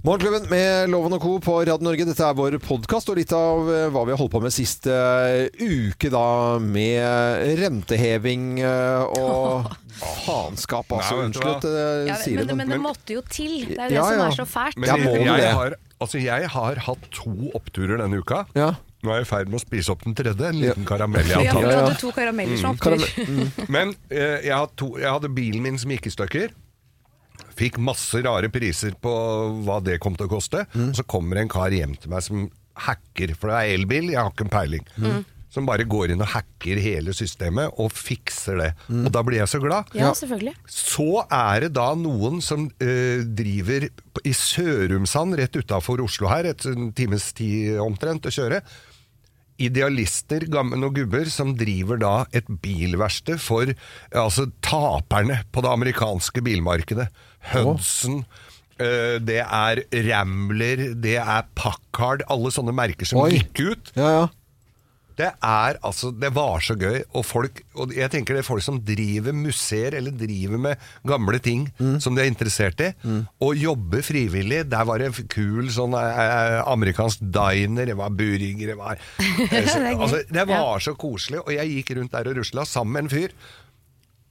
Morgenklubben med Loven og Co. på Radio Norge. Dette er vår podkast og litt av eh, hva vi har holdt på med sist eh, uke, da. Med renteheving eh, og faenskap. Altså, Nei, unnskyld at jeg sier men, det. men det måtte jo til. Det er jo det Ja, som ja. er så fælt. Men jeg, jeg, har, altså, jeg har hatt to oppturer denne uka. Ja. Nå er jeg i ferd med å spise opp den tredje. En liten karamell jeg Ja, har tatt. du hadde to karameller som Karam- opptur. Men eh, jeg, hadde to, jeg hadde bilen min som gikk i stykker. Fikk masse rare priser på hva det kom til å koste. Mm. Og så kommer en kar hjem til meg som hacker, for det er elbil, jeg har ikke en peiling. Mm. Som bare går inn og hacker hele systemet og fikser det. Mm. Og da blir jeg så glad. Ja, selvfølgelig. Så er det da noen som eh, driver i Sørumsand, rett utafor Oslo her, et en times tid omtrent å kjøre. Idealister, gamle noen gubber, som driver da et bilverksted for altså, taperne på det amerikanske bilmarkedet. Hudson. eh, Det er Rambler, det er Packard, alle sånne merker som Oi. gikk ut. Ja, ja. Det er altså Det var så gøy. Og folk Og jeg tenker det er folk som driver museer, eller driver med gamle ting som de er interessert i, og jobber frivillig. Der var det en kul sånn eh, amerikansk diner, det var burger, det var er gøy. altså, Det var så koselig. Og jeg gikk rundt der og rusla sammen med en fyr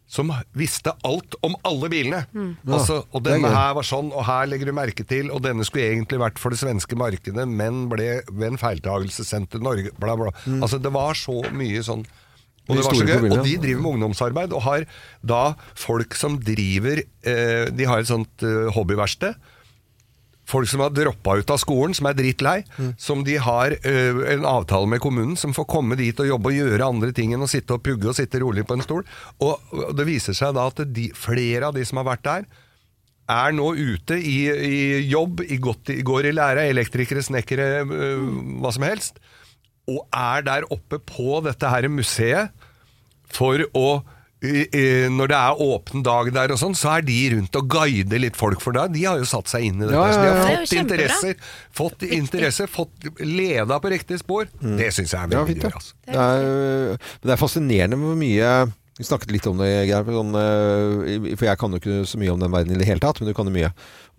som visste alt om alle bilene. Altså, og denne her var sånn, og her legger du merke til, og denne skulle egentlig vært for det svenske markedet, men ble ved en feiltagelse sendt til Norge, bla, bla. Altså, det var så mye sånn og, det var så gøy, og de driver med ungdomsarbeid, og har da folk som driver eh, De har et sånt eh, hobbyverksted. Folk som har droppa ut av skolen, som er drittlei. Som de har eh, en avtale med kommunen, som får komme dit og jobbe og gjøre andre ting enn å sitte og pugge og sitte rolig på en stol. Og, og det viser seg da at de, flere av de som har vært der, er nå ute i, i jobb, i godt, i går i lære, elektrikere, snekkere, øh, hva som helst, og er der oppe på dette her museet for å når det er åpen dag der og sånn, så er de rundt og guider litt folk for da, De har jo satt seg inn i dette. Ja, ja, Så de har fått interesser, fått interesser, fått leda på riktig spor. Det syns jeg er Mm. Veldig fint, gøy. ja. Altså. Det er, det er fascinerende hvor mye Vi snakket litt om det, Geir. Sånn, eh, for jeg kan jo ikke så mye om den verden i det hele tatt, men du kan jo mye.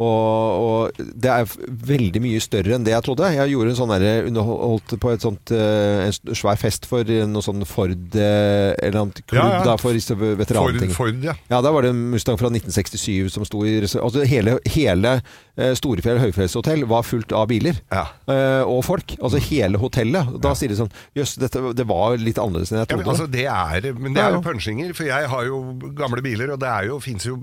Og, og det er veldig mye større enn det jeg trodde. Jeg gjorde en sånn der, underholdt på et sånt, eh, en svær fest for noe sånn Ford eh, Eller annet klubb Ja, ja. Da, for disse Ford, veterantingene. Ford, ja. Ja, da var det en Mustang fra 1967 som sto i Altså hele, hele eh, Storefjell høyfjellshotell var fullt av biler. Ja. Og folk. Altså hele hotellet. Da sier de sånn Jøss, det var litt annerledes enn jeg Ja, men, trodde. altså, det er, men det er jo punchinger, for jeg har jo gamle biler, og det er jo, finnes jo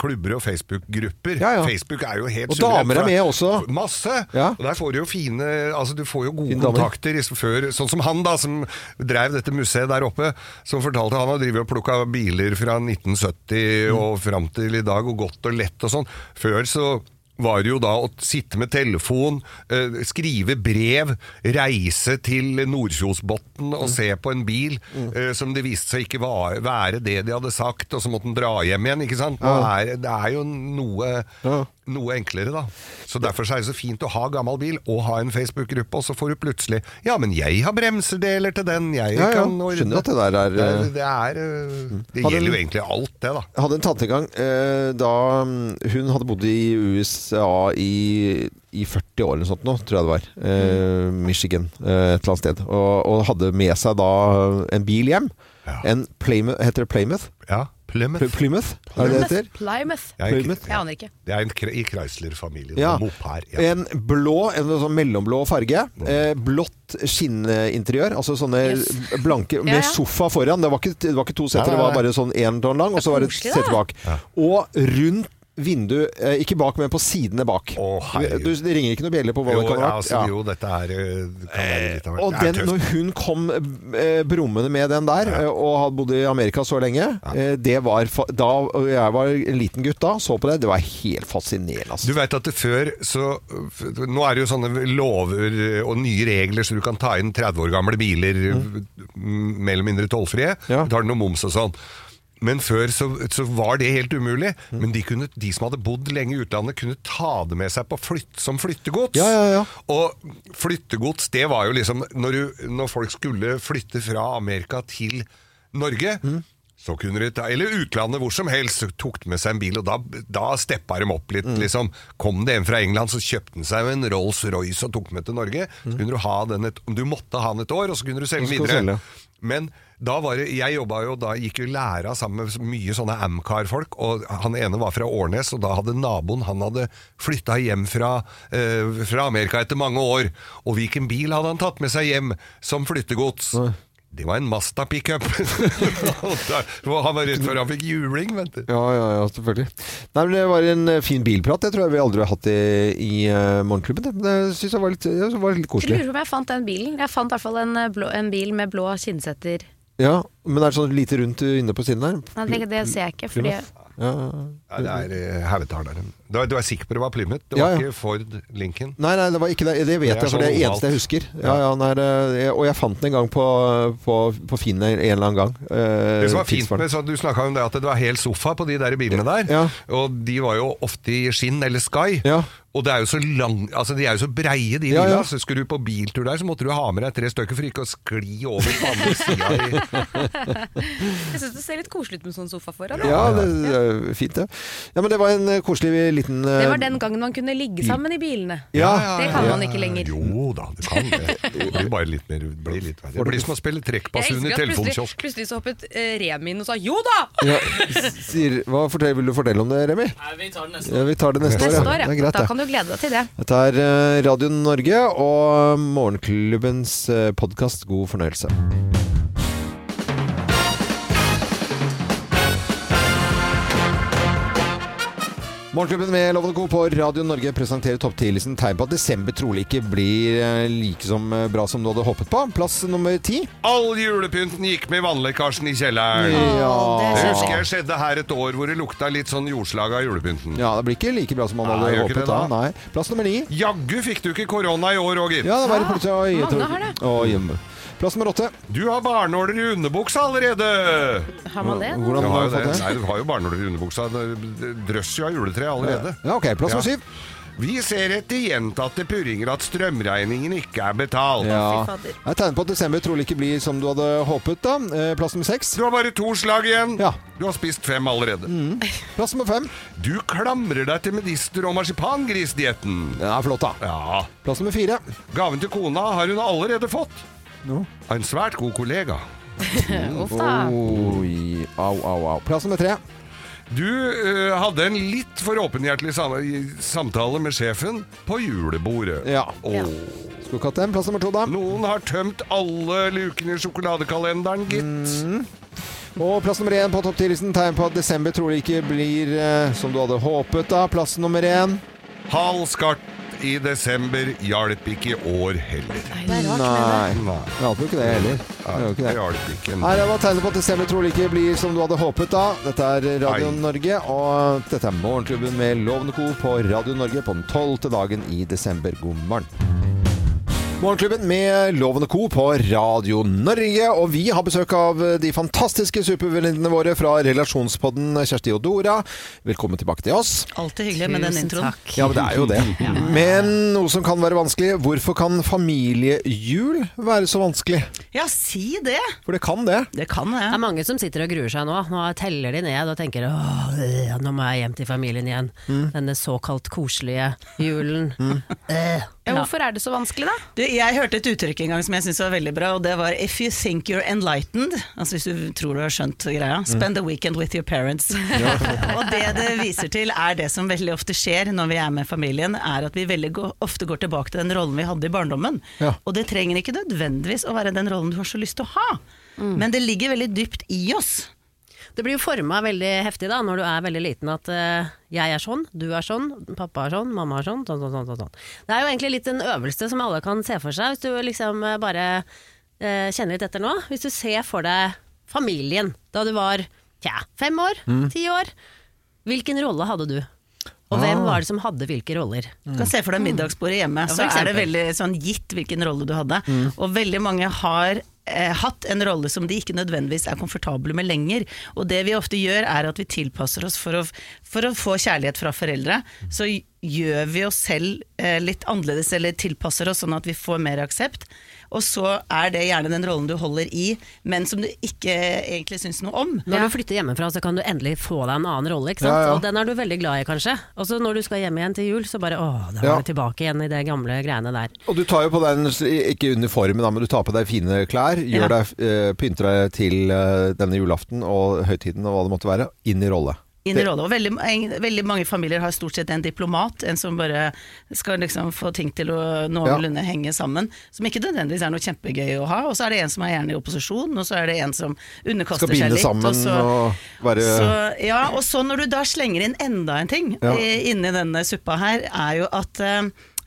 klubber og Facebook-grupper. Ja, ja. Facebook er jo helt Og damer er med også. Masse! Ja. Og der får du jo fine Altså, du får jo gode Fine damer. kontakter i- før, sånn som han da, som drev dette museet der oppe, som fortalte han har drevet og plukka biler fra 1970 Mm. og fram til i dag, og godt og lett og sånn. Før så var det jo da å sitte med telefon, eh, skrive brev, reise til Nordkjosbotn Mm. og se på en bil eh, som det viste seg ikke var, være det de hadde sagt, og så måtte den dra hjem igjen. ikke sant? Nå er, det er jo noe, Ja. Noe enklere, da. Så Derfor så er det så fint å ha gammel bil og ha en Facebook-gruppe, og så får du plutselig Ja, men jeg har bremsedeler til den, jeg Ja, kan ja. Skjønner at det der er, Det, eh, det, er, eh, det gjelder gjelder jo egentlig alt, det, da. Jeg hadde en tante en gang eh, da mm, hun hadde bodd i USA i, i 40 år eller sånt nå, tror jeg det var. Eh, Michigan, eh, et eller annet sted. Og, og hadde med seg da en bil hjem. Ja. En Plymouth, heter det Plymouth? Ja, Plymouth. Pl- Plymouth, er det det heter? Plymouth. Jeg, Plymouth. Jeg aner ikke. Det er en kre- i Chrysler-familien. Ja. Mopar. Ja. En blå, en sånn mellomblå farge. Eh, blått skinninteriør. Altså sånne Yes. blanke med ja. sofa foran. Det var ikke, det var ikke to seter, det var bare sånn én tårn lang, og så var det et sete bak. Og rundt vindu, eh, ikke bak, men på sidene bak. Å, herregud. du, det ringer ikke noe bjelle på hva Jo, det kan ha vært. altså, Ja. jo, dette er eh, kan være litt av. Og er den, når hun kom eh, brummende med den der, ja. og hadde bodd i Amerika så lenge, eh, det var da jeg var en liten gutt da, så på det, det var helt fascinerende. Altså. Du vet at det før så Nå er det jo sånne lover og nye regler så du kan ta inn 30 år gamle biler mm. mer eller mindre tollfrie. Ja. Tar noe moms og sånn. Men før så, så var det helt umulig. Men de, kunne, de som hadde bodd lenge i utlandet, kunne ta det med seg på flytt, som flyttegods. Ja, ja, ja. Og flyttegods, det var jo liksom Når, du, når folk skulle flytte fra Amerika til Norge, Så kunne de ta, eller utlandet, hvor som helst, så tok de med seg en bil, og da, da steppa de opp litt. liksom. Kom det en fra England, så kjøpte han seg en Rolls-Royce og tok med til Norge. Så kunne Du ha den et, du måtte ha den et år, og så kunne du selge den videre. selge. Men da var det, jeg jobba jo da, gikk jo læra sammen med mye sånne Amcar-folk, og han ene var fra Årnes, og da hadde naboen han hadde flytta hjem fra, eh, fra Amerika etter mange år. Og hvilken bil hadde han tatt med seg hjem som flyttegods? Det var en Masta pickup. Han var redd for han fikk juling, vet du. Ja, ja, ja, selvfølgelig. Nei, men Det var en eh, fin bilprat. Det tror jeg vi aldri har hatt i, i uh, Morgenklubben. Det, det syns jeg var litt, jeg var litt Jeg koselig. lurer på om jeg fant den bilen. Jeg fant i hvert fall en, eh, blå, en bil med blå kinnsetter. Ja, Men er det sånn lite rundt inne på siden der? Nei, det, det ser jeg ikke, fordi Ja, Ja, det er uh, haugetaleren. Du, er- du er sikker på det var Plymouth? Det var ja. ikke Ford Lincoln? Nei, nei, det var ikke det. Det vet Det er jeg, for det er sånn det eneste jeg husker. Ja, ja, nei, det, jeg, og jeg fant den en gang på, på, på Finn en eller annen gang. Eh, Det som var fint med, så Du snakka om det at det var hel sofa på de der bilene der. Ja. Og de var jo ofte i skinn eller Sky. Ja. Og det er jo så lang, altså de er jo så breie, de Ja, ja. Så skulle du på biltur der, så måtte du ha med deg tre stykker for ikke å skli over på andre sida. Jeg syns det ser litt koselig ut med sånn sofa foran. da. Ja, det, det er fint, det. Ja, men det var en eh, koselig liten uh, Det var den gangen man kunne ligge sammen i bilene. Ja, Det kan man ikke lenger. Jo da, det kan det. Det blir bare litt mer blir litt verre. Det blir som å spille trekkbasun i plutselig, telefonkiosk. plutselig så hoppet uh, Remi inn og sa jo da! ja, sier, Hva fortell, vil du fortelle om det, Remi? Nei, vi tar det neste. Ja, vi tar det neste, Neste år, år, ja. ja. Det er greit, Da kan du glede deg til det. Dette er eh, Radio Norge og Morgenklubbens podkast. God fornøyelse. Morgenklubben med Lovende Co. på Radio Norge presenterer topp 10-listen tegn på at desember trolig ikke blir eh, like som eh, bra som du hadde håpet på. Plass nummer ti. All julepynten gikk med vannlekkasjen i kjelleren. Ja. Det husker jeg. skjedde her et år hvor det lukta litt sånn jordslag av julepynten. Ja, det blir ikke like bra som man hadde Nei, håpet det da. da. Nei. Plass nummer ni. Jaggu fikk du ikke korona i år, Roger. Ja, det var det plutselig Oi, jeg mange tror- har det. Oi, Plass nummer åtte. Du har barnåler i underbuksa allerede! Har man det? Hvordan har du fått det? Nei, du har jo barnåler i underbuksa. Det drøsser jo av juletre allerede. Ja, ok. Plass nummer Ja. syv. Vi ser etter gjentatte purringer at strømregningen ikke er betalt. Ja. Det er tegn på at desember trolig ikke blir som du hadde håpet. da. Eh, Plass nummer seks. Du har bare to slag igjen. Ja. Du har spist fem allerede. Plass nummer fem. Du klamrer deg til medister- og marsipangrisdietten. Den er flott, da. Ja. Plass nummer fire. Gaven til kona har hun allerede fått. No. En svært god kollega. Uff da. Oi, au, au, au. Plass nummer tre. Du eh, hadde en litt for åpenhjertelig sam samtale med sjefen på julebordet. Ja. Åh. Skulle ikke hatt den. Plass nummer to, da. Noen har tømt alle lukene i sjokoladekalenderen, gitt. Og plass nummer én på topp 10-listen. Tegn på at desember trolig ikke blir eh, som du hadde håpet. da. Plass nummer én. Halv skart i desember hjalp ikke i år heller. Det er det. Nei. Nei, Det hjalp jo ikke det heller. Det ikke det det. hjalp ikke. Her er hva tegnet på at desember trolig ikke blir som du hadde håpet da. Dette er Radio Nei. Norge, og dette er Morgenklubben med Lovende Co. på Radio Norge på den tolvte dagen i desember. God morgen. Morgenklubben med Lovende Co. på Radio Norge, og vi har besøk av de fantastiske supervenninnene våre fra Relasjonspodden, Kjersti og Dora. Velkommen tilbake til oss. Alltid hyggelig med den introen. takk. Ja, men det er jo det. Men noe som kan være vanskelig. Hvorfor kan familiejul være så vanskelig? Ja, si det! For det kan det. Det kan Det Det er mange som sitter og gruer seg nå. Nå teller de ned og tenker åh, nå må jeg hjem til familien igjen. Denne såkalt koselige julen. Øh. Ja, hvorfor er det så vanskelig, da? Du, jeg hørte et uttrykk en gang som jeg syntes var veldig bra, og det var 'if you think you're enlightened', altså hvis du tror du har skjønt greia, 'spend the weekend with your parents'. og det det viser til er det som veldig ofte skjer når vi er med familien, er at vi veldig ofte går tilbake til den rollen vi hadde i barndommen. Ja. Og det trenger ikke nødvendigvis å være den rollen du har så lyst til å ha, men det ligger veldig dypt i oss. Det blir jo forma veldig heftig da, når du er veldig liten at uh, jeg er sånn, du er sånn, pappa er sånn, mamma er sånn, sånn, sånn, sånn, sånn, sånn. Det er jo egentlig litt en øvelse som alle kan se for seg, hvis du liksom uh, bare uh, kjenner litt etter nå. Hvis du ser for deg familien da du var tja, fem år, ti år. Hvilken rolle hadde du? Og hvem var det som hadde hvilke roller? Du kan se for deg middagsbordet hjemme, Ja, så er det veldig sånn gitt hvilken rolle du hadde. Og veldig mange har eh, hatt en rolle som de ikke nødvendigvis er komfortable med lenger. Og det vi ofte gjør er at vi tilpasser oss for å, for å få kjærlighet fra foreldre. Så gjør vi oss selv eh, litt annerledes, eller tilpasser oss sånn at vi får mer aksept. Og så er det gjerne den rollen du holder i, men som du ikke egentlig syns noe om. Når du flytter hjemmefra, så kan du endelig få deg en annen rolle, ikke sant? Ja, ja. Og den er du veldig glad i, kanskje. Og så når du skal hjem igjen til jul, så bare åh, da Ja. var du tilbake igjen i det gamle greiene der. Og du tar jo på deg, ikke uniformen, da, men du tar på deg fine klær, gjør Ja. deg, eh, pynter deg til eh, denne julaften og høytiden og hva det måtte være, inn i rolle. Inn i Det- rolle. Og veldig, veldig mange familier har stort sett en diplomat, en som bare skal liksom få ting til å noenlunde henge sammen. Som ikke nødvendigvis er noe kjempegøy å ha. Og så er det en som er gjerne i opposisjon, og så er det en som underkaster Skal seg binde litt. sammen og så, og være så, ja, og så når du da slenger inn enda en ting Ja. eh, inni denne suppa her, er jo at eh,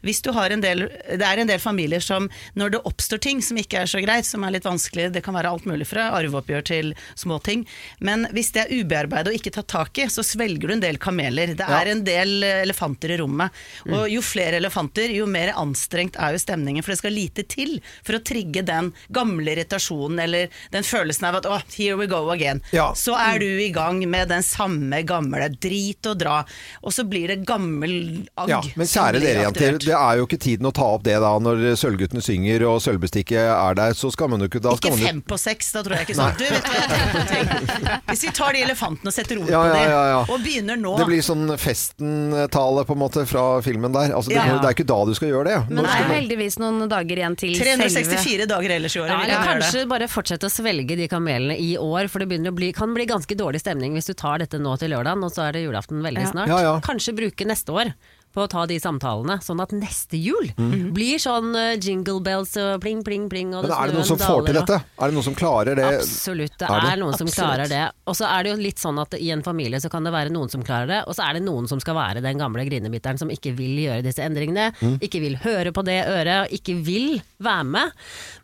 hvis du har en del, Det er en del familier som når det oppstår ting som ikke er så greit, som er litt vanskelig, det kan være alt mulig fra arveoppgjør til små ting, men hvis det er ubearbeidet og ikke tatt tak i, så svelger du en del kameler. Det Ja. er en del eh, elefanter i rommet. Og jo flere elefanter, jo mer anstrengt er jo stemningen, for det skal lite til for å trigge den gamle irritasjonen eller den følelsen av at oh, here we go again. Ja. Så er du i gang med den samme gamle drit og dra, og så blir det gammel agg. Ja, men kjære dere jenter, det er jo ikke tiden å ta opp det da når Sølvguttene synger og sølvbestikket er der, så skal man jo ikke da Ikke man fem på seks, da tror jeg ikke sånn. Du vet hva jeg. Hvis vi tar de elefantene og setter ord Ja, på ja, det, ja, ja. og begynner nå Det blir sånn festen-tale på en måte fra filmen der. Altså, det, Ja. det er ikke da du skal gjøre det. Men det er man- heldigvis noen dager igjen til selve 364 dager ellers i året. Ja, eller kanskje bare fortsette å svelge de kamelene i år, for det å bli, kan bli ganske dårlig stemning hvis du tar dette nå til lørdagen, og så er det julaften veldig Ja. snart. Ja, ja. Kanskje bruke neste år på å ta de samtalene, sånn at neste jul Mm. blir sånn eh, jingle bells og pling, pling, pling. Og Men er det noen som får til dette? Er det noen som klarer det? Absolutt, det Er er, det? noen som Absolutt. klarer det. Og så er det jo litt sånn at i en familie så kan det være noen som klarer det, og så er det noen som skal være den gamle grinebitteren som ikke vil gjøre disse endringene, Mm. ikke vil høre på det øret, ikke vil være med.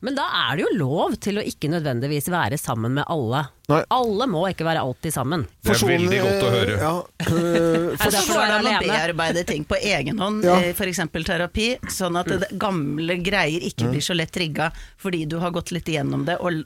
Men da er det jo lov til å ikke nødvendigvis være sammen med alle. Nei. Alle må ikke være alltid sammen. Det er veldig godt å høre. Ja, øh, for så går det an å bearbeide ting på egen hånd, Ja. f.eks. terapi, sånn at det gamle greier ikke blir så lett trigga fordi du har gått litt igjennom det og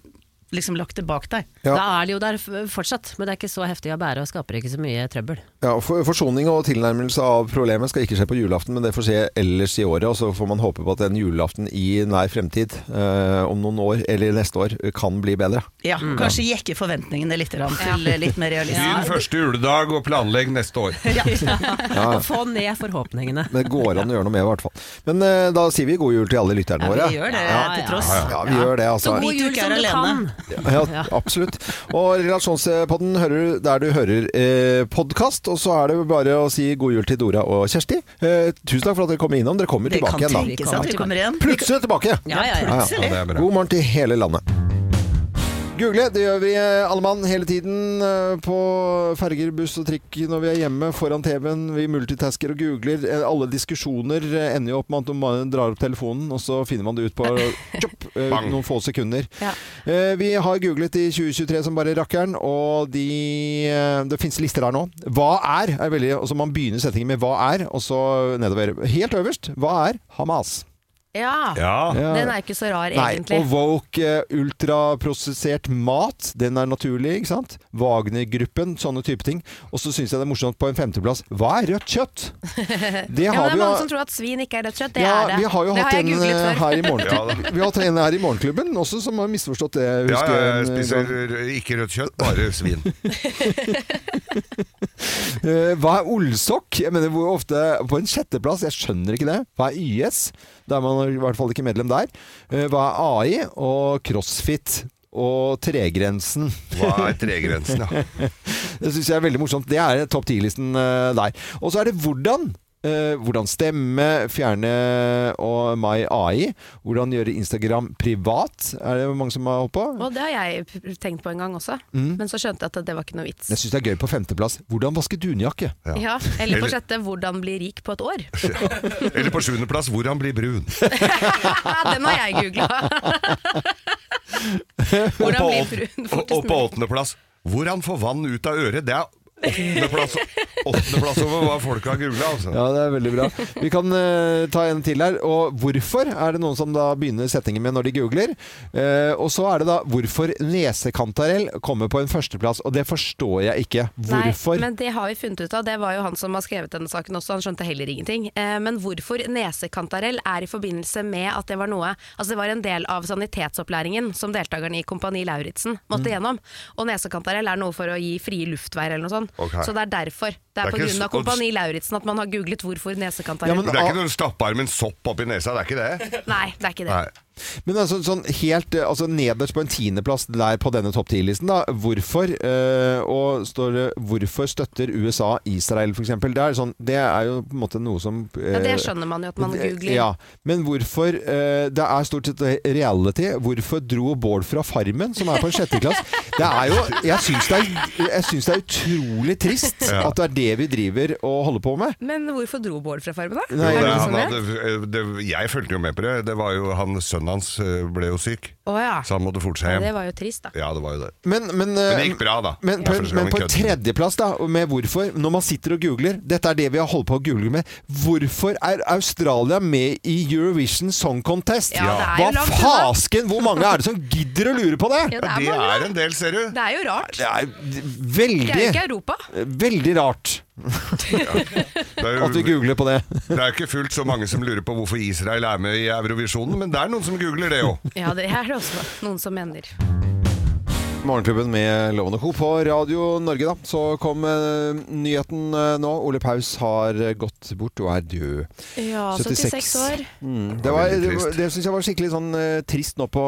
liksom lagt det bak deg. Ja. Da er det jo der fortsatt, men det er ikke så heftig å bære og skaper ikke så mye trøbbel. ja, for, forsoning og tilnærmelse av problemet skal ikke skje på julaften, men det får skje ellers i året. Og så får man håpe på at en julaften i nær fremtid, eh, om noen år eller neste år, kan bli bedre. Ja, Kanskje jekke forventningene litt grann til litt mer realisme. Begynn første juledag og planlegg neste år. Ja. ja. få ned forhåpningene. Men det går an å gjøre noe med, i hvert fall. Men eh, da sier vi god jul til alle lytterne våre. Ja, vi gjør det Ja, til ja, tross. Ja, vi gjør det, altså. Så god jul som du kan. Ja, absolutt. Og Relasjonspodden hører du der du hører eh, podkast. Og så er det bare å si god jul til Dora og Kjersti. Eh, tusen takk for at dere kom innom. Dere kommer Det tilbake kan igjen da. Plutselig tilbake! Ja, ja, ja. Ja, ja. Ja. God morgen til hele landet. Google, det gjør vi eh, alle mann hele tiden eh, på ferger, buss og trikk når vi er hjemme foran TV-en. Vi multitasker og googler. Eh, Alle diskusjoner ender jo opp med at man drar opp telefonen, og så finner man det ut på tjopp, noen få sekunder. Ja. Eh, Vi har googlet i 2023 som bare rakkeren, og de, det finnes lister her nå. Hva er? er veldig, altså man begynner setningen med hva er, og så nedover. Helt øverst, hva er Hamas? Ja. Ja. Ja. Den er ikke så rar, Nei, egentlig. og woke eh, ultraprosessert mat, den er naturlig, ikke sant? Wagner-gruppen, sånne type ting. Og så syns jeg det er morsomt på en femteplass. Hva er rødt kjøtt? Det Ja, har men det er vi mange jo som tror at svin ikke er rødt kjøtt. Det ja, er det. vi har jo det hatt har en eh, her i Ja, morgen. vi har hatt en her i Morgenklubben også som har misforstått det. Ja, husker ja, jeg spiser ikke rødt kjøtt, bare svin. Eh, hva er olsokk? Jeg mener hvor ofte På en sjetteplass, jeg skjønner ikke det. Hva er YS? Da er man i hvert fall ikke medlem der. Eh, hva er AI? Og crossfit? Og tregrensen. Hva er tregrensen, ja. Det syns jeg er veldig morsomt. Det er topp ti-listen eh, der. Og så er det hvordan. Eh, hvordan stemme, fjerne og My AI. Hvordan gjøre Instagram privat, er det mange som har holdt på. Og det har jeg tenkt på en gang også, Mm. men så skjønte jeg at det var ikke noe vits. Jeg syns det er gøy på femteplass. Hvordan vaske dunjakke? Ja. Ja, eller på sjette 'Hvordan bli rik på et år'. Eller på sjuendeplass, hvordan bli blir brun. Den har jeg googla. Og Hvordan på, bli brun og, på åttendeplass, hvordan få vann ut av øret. Det er åttendeplass. Åttendeplass over hva folk har googla, altså. Ja, det er veldig bra. Vi kan eh, ta en til her. Og hvorfor er det noen som da begynner setningen med når de googler. Eh, og så er det da hvorfor nesekantarell kommer på en førsteplass. Og det forstår jeg ikke. Hvorfor? Nei, men det har vi funnet ut av. Det var jo han som har skrevet denne saken også, han skjønte heller ingenting. Eh, men hvorfor nesekantarell er i forbindelse med at det var noe Altså det var en del av sanitetsopplæringen som deltakerne i Kompani Lauritzen måtte Mm. gjennom. Og nesekantarell er noe for å gi frie luftveier eller noe sånt. Okay. Så det er derfor. Det Det er er på grunn av Kompani Lauritzen at man har googlet hvorfor nesekantarell. Ja, men- Det er ikke når du stapper med en sopp oppi nesa, det er ikke det? Nei, det er ikke det. Nei. Men altså, sånn helt eh, altså nederst på en tiendeplass der på denne topp 10-listen, da. Hvorfor? Øh, og står det 'Hvorfor støtter USA Israel', f.eks. Det, er sånn, det er jo på en måte noe som øh, Ja, det skjønner man jo at man googler. Ja, men hvorfor øh, Det er stort sett reality. Hvorfor dro Bård fra Farmen, som er på en sjetteklass? Det er jo Jeg syns det, er- det er utrolig trist Ja. at det er det vi driver og holder på med. Men hvorfor dro Bård fra Farmen, da? Nei, det, han det, jeg fulgte jo med på det. Det var jo han, Sønnen hans eh, ble jo syk, Å ja. så han måtte forte seg ja. Det var jo trist, da. Ja, det var jo det. Men, men, Men eh, det gikk bra, da. Men på, Ja, en, men på en tredjeplass, da, med hvorfor, når man sitter og googler Dette er det vi har holdt på å google med. Hvorfor er Australia med i Eurovision Song Contest? Ja, er Hva jo langt fasken? Hvor mange er det som gidder å lure på det? Ja, det er Det er en del, ser du. Det er jo rart. Det er Det er jo ikke Europa. veldig rart Ja. Jo, at vi googler på det. det er ikke fullt så mange som lurer på hvorfor Israel er med i Eurovisjonen, men det er noen som googler det òg. Ja, det er det også noen som mener. Morgenklubben med Lovende Co. på Radio Norge, da. Så kom eh, nyheten eh, nå. Ole Paus har eh, gått bort og er død. Ja, 76 76 år. Mm. Det, var veldig det, trist. det syns jeg var skikkelig sånn eh, trist nå på,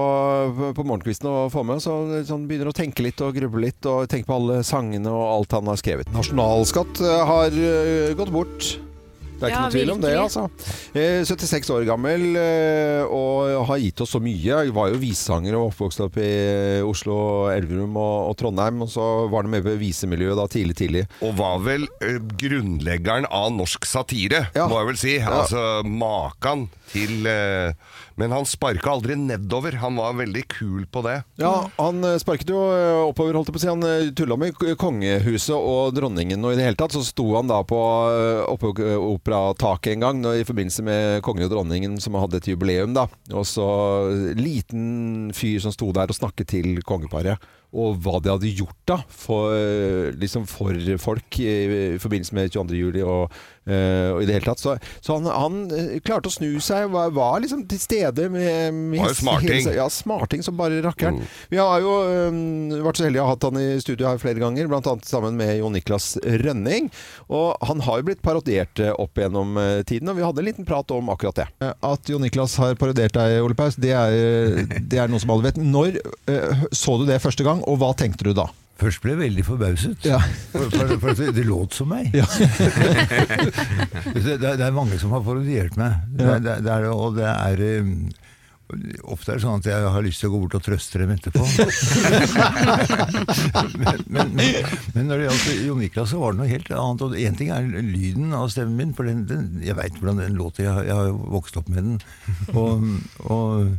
på morgenkvisten å få med. Så eh, sånn, begynner å tenke litt og gruble litt, og tenke på alle sangene og alt han har skrevet. Nasjonalskatt eh, har eh, gått bort. Det er ikke noe tvil om det, altså. Eh, 76 år gammel eh, og har gitt oss så mye. Jeg var jo visesanger og oppvokst opp i Oslo, Elverum og, og Trondheim. Og så var det med på visemiljøet da tidlig, tidlig. Og var vel eh, grunnleggeren av norsk satire, Ja. må jeg vel si. Altså Makan til eh, Men han sparka aldri nedover. Han var veldig kul på det. Ja, han eh, sparket jo eh, oppover, holdt jeg på å si. Han eh, tulla med kongehuset og dronningen, og i det hele tatt så sto han da på operataket en gang i forbindelse med kongen og dronningen som hadde et jubileum, da. Og så liten fyr som sto der og snakket til kongeparet. Og hva de hadde gjort da for, eh, liksom for folk i, i forbindelse med 22. juli og, uh, og i det hele tatt. Så, så han, han eh, klarte å snu seg, var, var liksom til stede med, med Var jo smarting. Ja, smarting som bare rakkeren. Vi har jo um, vært så heldige å ha hatt han i studio her flere ganger, bl.a. sammen med Jon Niklas Rønning. Og han har jo blitt parodiert opp gjennom tiden, og vi hadde en liten prat om akkurat det. At Jon Niklas har parodiert deg, Ole Paus, det er, det er noe som alle vet. Når uh, så du det første gang, og hva tenkte du da? Først ble jeg veldig forbauset. Ja. For, for, for det, låt som meg. Ja. det, det, er mange som har parodiert meg. Det, det, det er, og det er um, Ofte er det sånn at jeg har lyst til å gå bort og trøste dem etterpå. men, men, men, men når det gjaldt Jon Niklas, så var det noe helt annet. Og Én ting er lyden av stemmen min, for den, den, jeg veit hvordan den låter. Jeg, jeg har jo vokst opp med den. Og, og,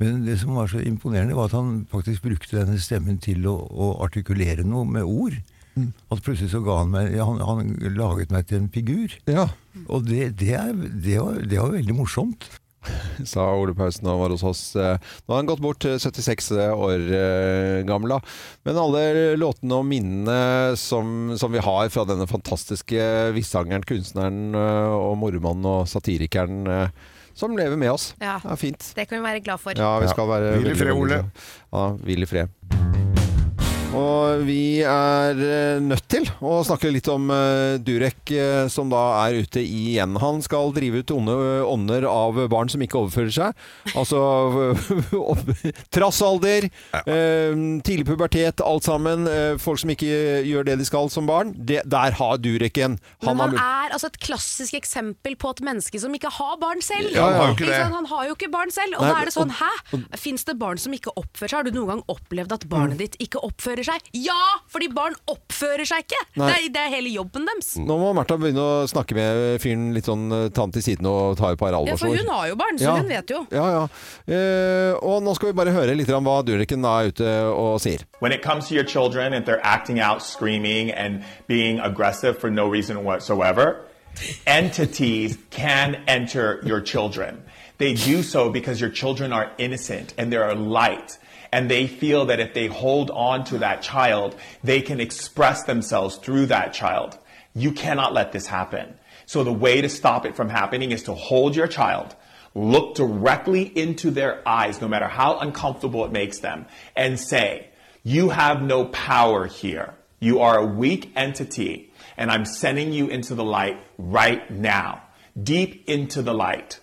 men det som var så imponerende, var at han faktisk brukte denne stemmen til å, å artikulere noe med ord. At plutselig så ga han meg ja, han, han laget meg til en figur. ja. Og det, det, er, det, var, det var veldig morsomt. sa Ole Pausen han var hos oss. Eh, Nå har han gått bort, eh, 76 år eh, gammel. da. Men alle låtene og minnene som, som vi har fra denne fantastiske vissangeren, kunstneren eh, og mormannen og satirikeren eh, som lever med oss. Ja. Det er fint. Det kan vi være glad for. Ja, vi skal være Hvil i fred, Ole. Ja, hvil i fred. Og vi er eh, nødt til å snakke litt om eh, Durek, eh, som da er ute igjen. Han skal drive ut onde ånder av barn som ikke overfører seg. Altså trassalder, eh, tidlig pubertet, alt sammen. folk som ikke gjør det de skal som barn. Det, der har Durek en. Men han er altså et klassisk eksempel på et menneske som ikke har barn selv. Ja, han har jo ikke det. Han har jo ikke barn selv. Og Nei, da er det sånn, hæ? Fins det barn som ikke oppfører seg? Har du noen gang opplevd at barnet ditt ikke oppfører oppfører seg. Ja, fordi barn oppfører seg ikke! Det er, det er hele jobben deres. Nå må Martha begynne å snakke med fyren litt sånn ta ham til siden og ta et par Ja, for hun har jo barn, så Ja. hun vet jo. Ja, ja. Eh, og nå skal vi bare høre litt om hva Dureken er ute og sier. When it comes to your children, if they're acting out, screaming, and being aggressive for no reason whatsoever, entities can enter your children. They do so because your children are innocent and they're light. And they feel that if they hold on to that child, they can express themselves through that child. You cannot let this happen. So the way to stop it from happening is to hold your child, look directly into their eyes, no matter how uncomfortable it makes them, and say, You have no power here. You are a weak entity, and I'm sending you into the light right now, deep into the light.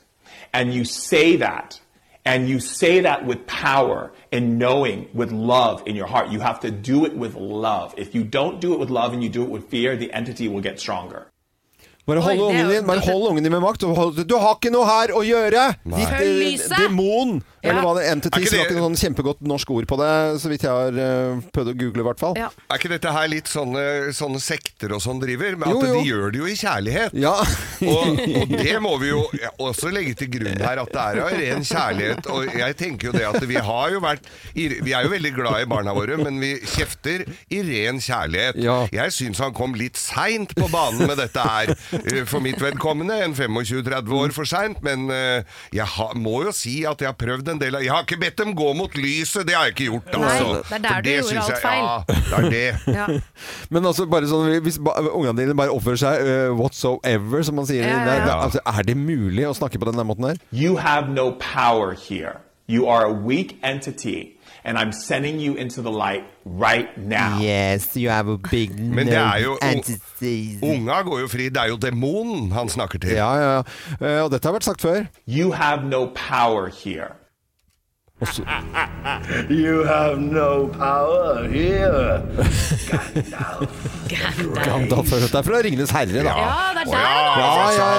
And you say that, and you say that with power and knowing, with love in your heart. You have to do it with love. If you don't do it with love and you do it with fear, the entity will get stronger. Bare hold, Oi, ungen din, bare hold ungen din med makt. hold- Du har ikke noe her å gjøre! Ditt eh, demon! Eller hva det entity Er ikke som har det- ikke noe sånn kjempegodt norsk ord på det, så vidt jeg har eh, prøvd å google, i hvert fall. Ja. Er ikke dette her litt sånne, sånne sekter og sånn driver? Men Jo, at jo. de gjør det jo i kjærlighet. Ja. og, og det må vi jo også legge til grunn her, at det er av ren kjærlighet. Og jeg tenker jo det at vi har jo vært i- Vi er jo veldig glad i barna våre, men vi kjefter i ren kjærlighet. Ja. Jeg syns han kom litt seint på banen med dette her. eh, For mitt vedkommende en 25-30 år for seint, men eh, jeg ha, må jo si at jeg har prøvd en del av Jeg har ikke bedt dem gå mot lyset, det har jeg ikke gjort, Nei, altså. det er der For du gjorde alt jeg- feil. Ja, det er det. Ja. Men altså bare sånn, hvis ba, ungene dine bare oppfører seg uh, whatsoever, som man sier Ja, ja, det- ja. altså, Er det mulig å snakke på den der måten her? You have no power here. You are a weak entity, and I'm sending you into the light right now. Yes, you have a big Men det er jo Unga går jo fri. Det er jo demonen han snakker til. Ja, ja, ja. Eh, og dette har vært sagt før. You have no power here. You have no power here. Gandalf, Det er fra Ringenes herre, da. Ja, det er der.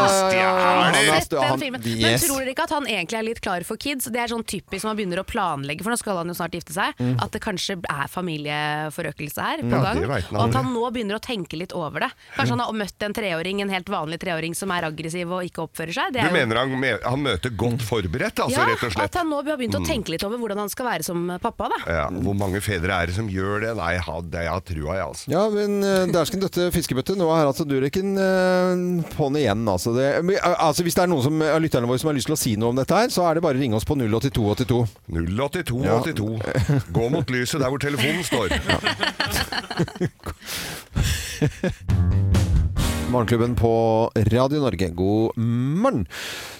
Yes. Men tror dere ikke at han egentlig er litt klar for kids? Det er sånn typisk når man begynner å planlegge, for nå skal han jo snart gifte seg, at det kanskje er familieforøkelse her på gang. Ja, og at han nå begynner å tenke litt over det. Kanskje han har møtt en treåring, en helt vanlig treåring som er aggressiv og ikke oppfører seg. Det Du er mener han, han møter godt forberedt, altså, ja, rett og at han nå har begynt å tenke litt over hvordan han skal være som pappa. da. Ja, hvor mange fedre er det som gjør det? Nei, jeg har, det- jeg har trua, jeg, altså. Ja, men uh, dæsken døtte fiskebøtte. Nå er altså Dureken uh, på'n igjen. Altså, det, altså, hvis det er noen som, av lytterne våre som har lyst til å si noe om dette her, så er det bare å ringe oss på 08282. 08282. Gå mot lyset der hvor telefonen står. Morgenklubben på Radio Norge, god morgen.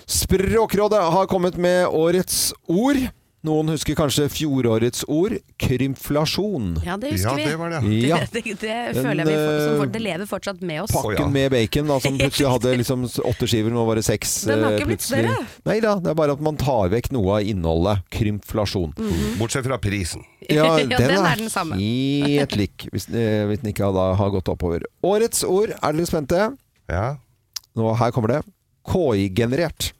Språkrådet har kommet med årets ord. Noen husker kanskje fjorårets ord krymflasjon. Ja, det Ja, husker vi. det var det. Ja. Det, det, det føler jeg vi for, som, eh, for, Det lever fortsatt med oss. Å, ja. Pakken med bacon, da, som plutselig hadde liksom åtte skiver, nå var det seks. Den har eh, ikke blitt større. Nei da, det er bare at man tar vekk noe av innholdet. Krymflasjon. Bortsett fra prisen. Ja, Ja, den, den er, er den samme. helt lik, hvis, eh, hvis den ikke da har gått oppover. Årets ord, er dere spente? Ja. Nå, her kommer det. KI-generert.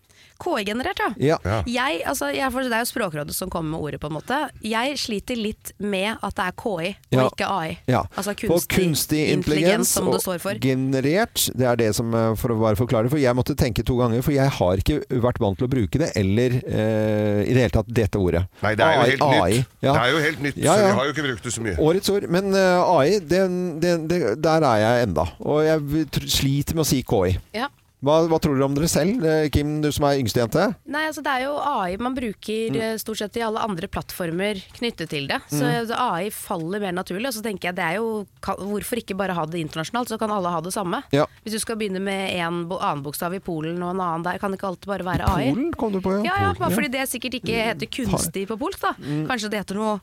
KI-generert, ja. Ja. Jeg, altså, jeg, for det er jo Språkrådet som kommer med ordet, på en måte. Jeg sliter litt med at det er KI og Ja. ikke AI. Ja. Altså kunstig, kunstig intelligens som det står for. generert, det er det som eh, For å bare forklare, det, for jeg måtte tenke to ganger, for jeg har ikke vært vant til å bruke det, eller eh, i det hele tatt dette ordet. Nei, det er jo AI, helt nytt. AI, ja. Det er jo helt nytt, Ja, så vi har jo ikke brukt det så mye. Årets ord. Men uh, AI, den, den, det- der er jeg enda. Og jeg sliter med å si KI. Ja. Hva, hva tror dere om dere selv, eh, Kim, du som er yngste jente? Nei, altså Det er jo AI man bruker Mm. eh, stort sett i alle andre plattformer knyttet til det. Så Mm. AI faller mer naturlig. Og så tenker jeg det er jo kan, Hvorfor ikke bare ha det internasjonalt, så kan alle ha det samme. Ja. Hvis du skal begynne med en annen bokstav i Polen og en annen der, kan det ikke alltid bare være AI. Polen kom du på, ja. Ja, ja, bare fordi det sikkert ikke heter kunstig på polsk, da. Mm. Kanskje det heter noe,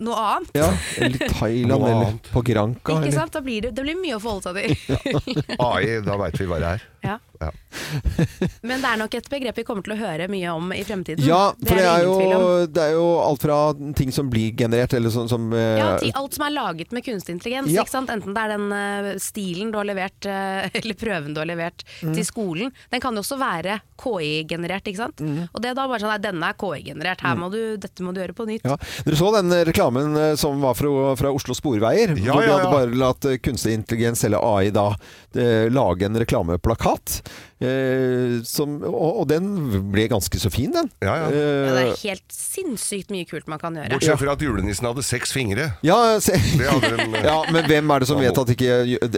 noe annet. Ja, eller Thailand, eller på Granca. Ikke sant? Da blir det, det blir mye å forholde seg til. AI, da veit vi hva det er. Ja. Ja. Men det er nok et begrep vi kommer til å høre mye om i fremtiden. Ja, for det er, det er, jo, det er jo alt fra ting som blir generert, eller sånn som eh, Ja, alt som er laget med kunstig intelligens. Ja. Ikke sant? Enten det er den uh, stilen du har levert, uh, eller prøven du har levert Mm. til skolen. Den kan jo også være KI-generert, ikke sant. Mm. Og det er da bare sånn nei, denne er KI-generert, her må du, dette må du gjøre på nytt. Ja. Dere så den eh, reklamen som var fra, fra Oslo Sporveier? Ja, hvor de ja, hadde bare latt kunstig intelligens, eller AI, da lage en reklameplakat katt. Eh, som, og, og den ble ganske så fin, den. Ja, ja. Ja, det Eh, er helt sinnssykt mye kult man kan gjøre. Bortsett fra at julenissen hadde seks fingre. ja, se, Det hadde de, eh, ja, men hvem er det som vet at ikke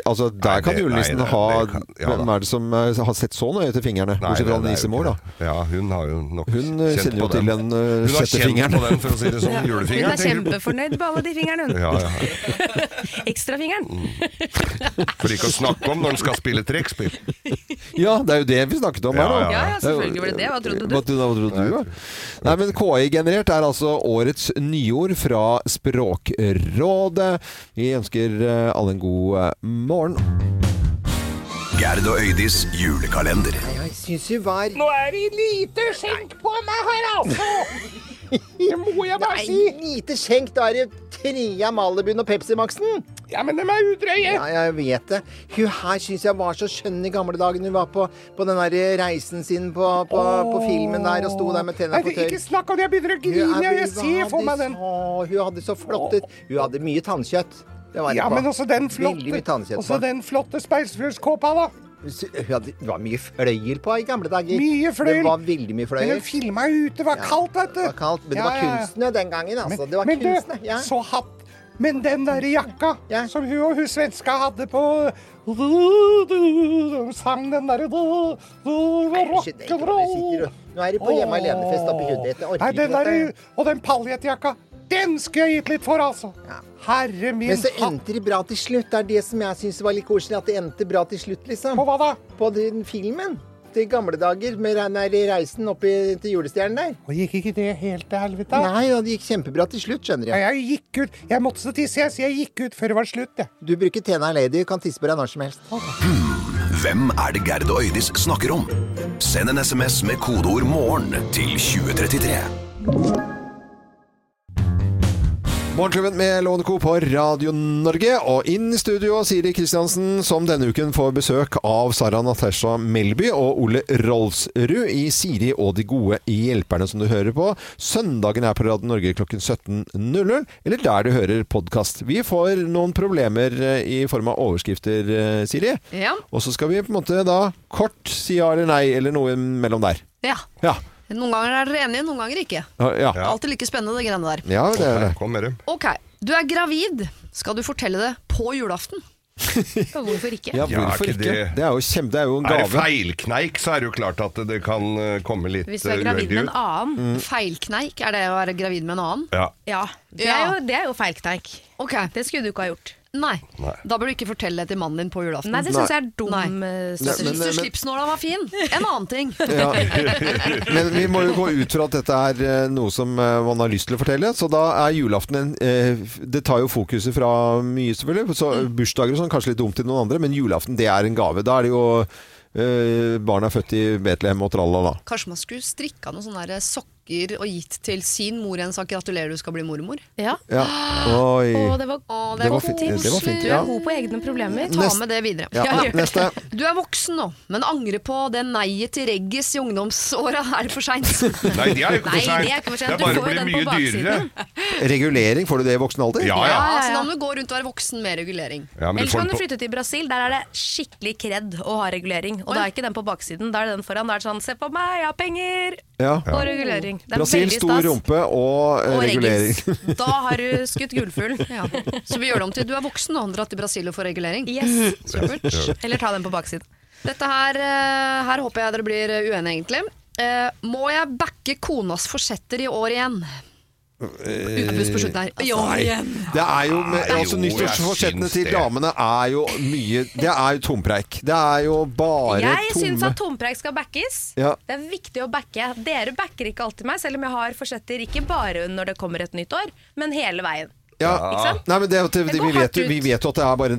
Altså, der Nei, kan det- julenissen nei, det- ha det kan- ja. Hvem er det som eh, har sett så nøye til fingrene? Nei, Bortsett fra nissemor, da. Ja, hun har jo nok Hun eh, kjent på til den. den uh, Hun har kjent på den, for å si det sånn. Hun Julefingeren. er kjempefornøyd på. alle de fingrene, hun. Ja, ja. Ekstrafingeren. For ikke å snakke om når hun skal spille trekkspill. Ja, det er jo det vi snakket om her nå. Ja, Ja, ja, selvfølgelig var det det. Hva trodde du? Hva trodde, du? da? Nei, men KI-generert er altså årets nyord fra Språkrådet. Vi ønsker eh, alle en god eh, morgen. Gerd og Øydis julekalender. Jeg syns jo var Nå er det lite skjenk på meg her, altså! Det må jeg bare si. Nei, lite skjenk, da er det Trea Malibuen og Pepsi Max-en. Ja, men de er udrøye. Ja, jeg vet det. Hun her syns jeg var så skjønn i gamle dager. Hun var på, på den der reisen sin på, på, på filmen der og sto der med tennene på tørr. Ikke snakk om det, jeg begynner å grine. er- Jeg ser for meg den. Så, hun hadde så flott ut. Hun hadde mye tannkjøtt. Det var Ja, på. men også den flotte, også den flotte speilsfjørskåpa, da. Hadde, det var mye fløyel på i gamle dager. Mye fløyel. Det var veldig mye fløyel. Men hun filma ute, det var kaldt, vet du. Det var kaldt, men det var ja, ja. kunstene den gangen, altså. det var men kunstene. du, Ja. så hatt Men den der jakka Ja. som hun og hun svenska hadde på De sang den derre er rock'n'roll. Nå er de på hjemme alene-fest oppi hudet Nei, den der, og den paljettjakka, den skulle jeg gitt litt for, altså. Ja. Herre min Men så endte det bra til slutt. Det er det som jeg syns var litt koselig. At det endte bra til slutt, liksom. På hva da? På den filmen. Til gamle dager, med reisen opp til julestjernen der. Og gikk ikke det helt til helvete? Nei, og det gikk kjempebra til slutt, skjønner jeg. jeg gikk ut. Jeg måtte så tisse, jeg, så jeg gikk ut før det var slutt, jeg. Du bruker Tena Lady, kan tisse på deg når som helst. Hvem er det Gerd og Øydis snakker om? Send en SMS med kodeord 'morgen' til 2033. Morgenklubben med Lovende Co. på Radio Norge. Og inn i studio Siri Kristiansen, som denne uken får besøk av Sara Natasha Melby og Ole Rolfsrud i Siri og de gode hjelperne, som du hører på. Søndagen er på Radio Norge klokken 17.00, eller der du hører podkast. Vi får noen problemer eh, i form av overskrifter, eh, Siri. Ja. Og så skal vi på en måte da kort si ja eller nei, eller noe mellom der. ja. Ja. Noen ganger er dere enige, noen ganger ikke. Ja, Ja. Alltid like spennende, det greiene der. ja det er det. Kom med det. Ok, du er gravid. Skal du fortelle det på julaften? Og hvorfor ikke? Ja, Ja, hvorfor ikke ikke? det- Det er jo kjempe, det er jo en Er det feilkneik, så er det jo klart at det kan eh, komme litt Hvis du er eh, gravid med en annen. annen. Feilkneik, er det å være gravid med en annen? Ja. Ja, det er jo, det er jo feilkneik. Ok, Det skulle du ikke ha gjort. Nei. Nei. Da bør du ikke fortelle det til mannen din på julaften. Nei, det syns jeg er dum Nei. eh, Så strategi. syns du men- slipsnåla var fin? En annen ting. Ja. Men vi må jo gå ut fra at dette er eh, noe som eh, man har lyst til å fortelle. Så da er julaften en Det tar jo fokuset fra mye, selvfølgelig. Så Mm. Bursdager og sånn, kanskje litt dumt til noen andre, men julaften det er en gave. Da er det jo barna er født i Betlehem og tralala. Kanskje man skulle strikka noen sånne der sokker og gitt til sin mor en sak 'gratulerer, du skal bli mormor'? Ja. Ja. Oi. Å, det var Å, Det var fint. Det var fint, Du er god på egne problemer. Ta Nest- med det videre. Ja, Ja. neste. Du er voksen nå, men angrer på det neiet til reggis i ungdomsåra. Er det for seint? Nei, det er jo ikke for seint. det er Det sent. bare får å bli mye dyrere. Regulering, får du det i voksen alder? Ja, ja. Ja, ja, så da må du gå rundt og være voksen med regulering. Ellers kan du flytte til Brasil. Der er det skikkelig kred å ha regulering. Og da er ikke den på baksiden, da er det den foran. Da er det sånn 'se på meg, jeg har penger!' Ja. Og regulering. Det er Brasil, veldig stor stas. rumpe og, eh, Og regulering. reggis. Da har du skutt gullfugl. Ja. Så vi gjør det om til du er voksen og har dratt til Brasil og få regulering. Yes. Supert. Eller ta den på baksiden. Dette her, eh, her håper jeg dere blir uenige, egentlig. Eh, må jeg backe konas forsetter i år igjen? Ukebuss på slutten her. Nei, igjen! det er jo med, altså Nyttårsforsettene til damene er jo mye Det er jo tompreik. Det er jo bare Jeg syns at tompreik skal backes. Ja. Det er viktig å backe. Dere backer ikke alltid meg, selv om jeg har forsetter ikke bare når det kommer et nytt år, men hele veien. Ja. Nei, men det, det, Det vi, vet vi vet jo at det er bare